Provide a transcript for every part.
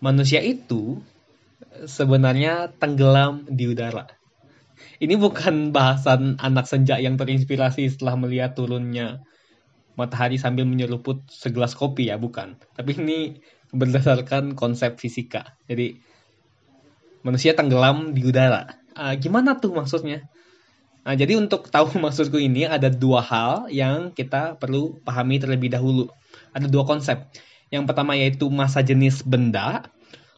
manusia itu sebenarnya tenggelam di udara. Ini bukan bahasan anak senja yang terinspirasi setelah melihat turunnya matahari sambil menyeruput segelas kopi ya, bukan. Tapi ini berdasarkan konsep fisika. Jadi manusia tenggelam di udara. Uh, gimana tuh maksudnya? Nah, jadi untuk tahu maksudku ini ada dua hal yang kita perlu pahami terlebih dahulu. Ada dua konsep. Yang pertama yaitu masa jenis benda,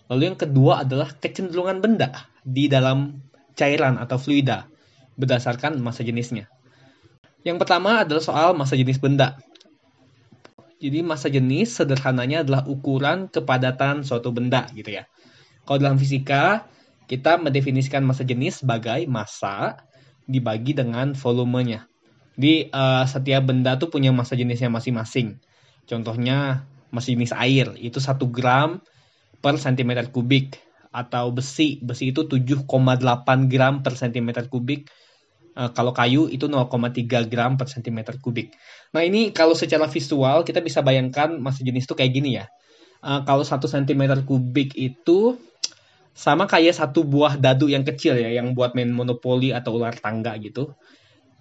lalu yang kedua adalah kecenderungan benda di dalam cairan atau fluida berdasarkan masa jenisnya. Yang pertama adalah soal masa jenis benda. Jadi masa jenis sederhananya adalah ukuran kepadatan suatu benda gitu ya. Kalau dalam fisika, kita mendefinisikan masa jenis sebagai massa dibagi dengan volumenya. Di uh, setiap benda tuh punya masa jenisnya masing-masing. Contohnya masa jenis air itu 1 gram per cm kubik atau besi. Besi itu 7,8 gram per cm kubik. Uh, kalau kayu itu 0,3 gram per cm kubik. Nah ini kalau secara visual kita bisa bayangkan masa jenis itu kayak gini ya. Uh, kalau 1 cm kubik itu sama kayak satu buah dadu yang kecil ya, yang buat main monopoli atau ular tangga gitu.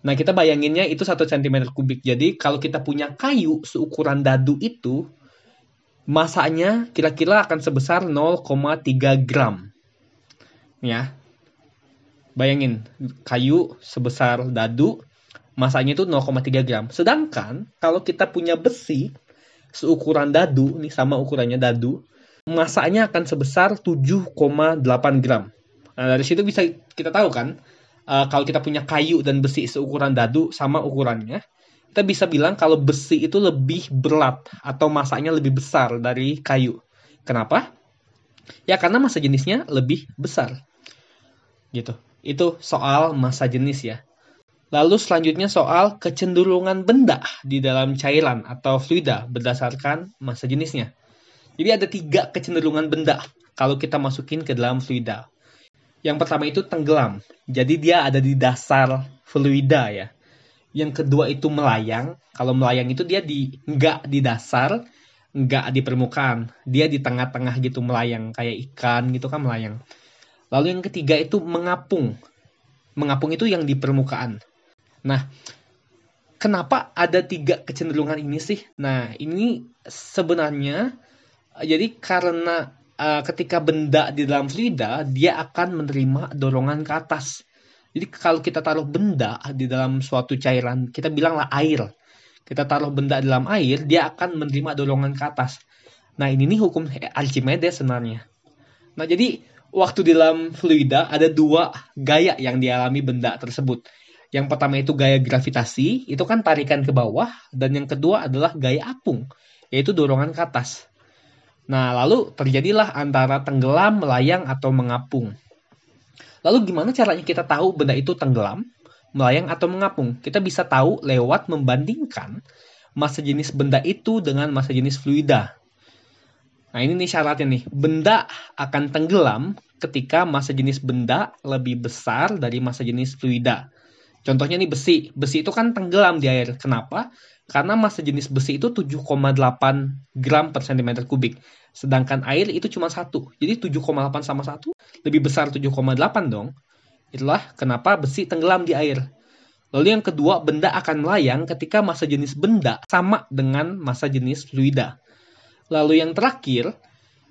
Nah kita bayanginnya itu 1 cm kubik. Jadi kalau kita punya kayu seukuran dadu itu, masanya kira-kira akan sebesar 0,3 gram. Ya. Bayangin, kayu sebesar dadu, masanya itu 0,3 gram. Sedangkan kalau kita punya besi seukuran dadu, nih sama ukurannya dadu, masanya akan sebesar 7,8 gram. Nah, dari situ bisa kita tahu kan, uh, kalau kita punya kayu dan besi seukuran dadu sama ukurannya, kita bisa bilang kalau besi itu lebih berat atau masanya lebih besar dari kayu. Kenapa? Ya karena masa jenisnya lebih besar. Gitu. Itu soal masa jenis ya. Lalu selanjutnya soal kecenderungan benda di dalam cairan atau fluida berdasarkan masa jenisnya. Jadi ada tiga kecenderungan benda kalau kita masukin ke dalam fluida. Yang pertama itu tenggelam. Jadi dia ada di dasar fluida ya. Yang kedua itu melayang. Kalau melayang itu dia di nggak di dasar, nggak di permukaan. Dia di tengah-tengah gitu melayang kayak ikan gitu kan melayang. Lalu yang ketiga itu mengapung. Mengapung itu yang di permukaan. Nah, kenapa ada tiga kecenderungan ini sih? Nah, ini sebenarnya jadi karena uh, ketika benda di dalam fluida dia akan menerima dorongan ke atas. Jadi kalau kita taruh benda di dalam suatu cairan, kita bilanglah air. Kita taruh benda dalam air, dia akan menerima dorongan ke atas. Nah ini nih hukum Archimedes sebenarnya. Nah jadi waktu di dalam fluida ada dua gaya yang dialami benda tersebut. Yang pertama itu gaya gravitasi, itu kan tarikan ke bawah, dan yang kedua adalah gaya apung, yaitu dorongan ke atas. Nah, lalu terjadilah antara tenggelam, melayang, atau mengapung. Lalu gimana caranya kita tahu benda itu tenggelam, melayang atau mengapung? Kita bisa tahu lewat membandingkan masa jenis benda itu dengan masa jenis fluida. Nah ini nih syaratnya nih, benda akan tenggelam ketika masa jenis benda lebih besar dari masa jenis fluida. Contohnya nih besi, besi itu kan tenggelam di air. Kenapa? Karena masa jenis besi itu 7,8 gram per cm kubik. Sedangkan air itu cuma satu. Jadi 7,8 sama 1 lebih besar 7,8 dong. Itulah kenapa besi tenggelam di air. Lalu yang kedua, benda akan melayang ketika masa jenis benda sama dengan masa jenis fluida. Lalu yang terakhir,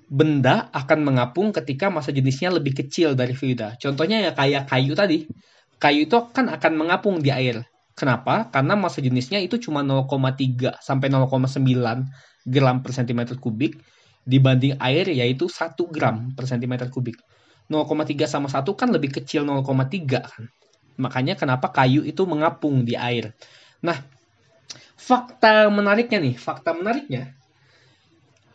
benda akan mengapung ketika masa jenisnya lebih kecil dari fluida. Contohnya ya kayak kayu tadi. Kayu itu kan akan mengapung di air. Kenapa? Karena masa jenisnya itu cuma 0,3 sampai 0,9 gram per cm kubik dibanding air yaitu 1 gram per cm kubik. 0,3 sama 1 kan lebih kecil 0,3 kan. Makanya kenapa kayu itu mengapung di air. Nah, fakta menariknya nih, fakta menariknya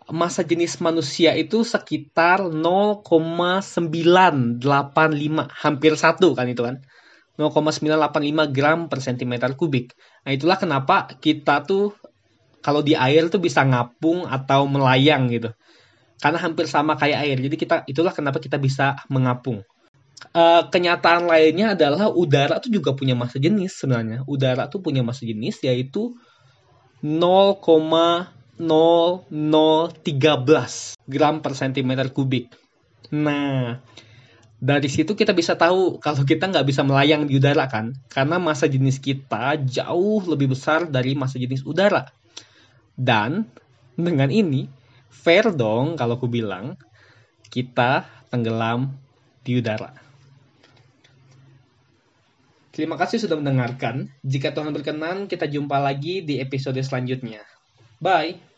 masa jenis manusia itu sekitar 0,985 hampir satu kan itu kan 0,985 gram per cm kubik. Nah itulah kenapa kita tuh kalau di air tuh bisa ngapung atau melayang gitu. Karena hampir sama kayak air. Jadi kita itulah kenapa kita bisa mengapung. Uh, kenyataan lainnya adalah udara tuh juga punya masa jenis sebenarnya. Udara tuh punya masa jenis yaitu 0,7 gram per centimeter kubik. Nah, dari situ kita bisa tahu kalau kita nggak bisa melayang di udara kan, karena masa jenis kita jauh lebih besar dari masa jenis udara. Dan dengan ini, fair dong kalau aku bilang, kita tenggelam di udara. Terima kasih sudah mendengarkan. Jika Tuhan berkenan, kita jumpa lagi di episode selanjutnya. Bye.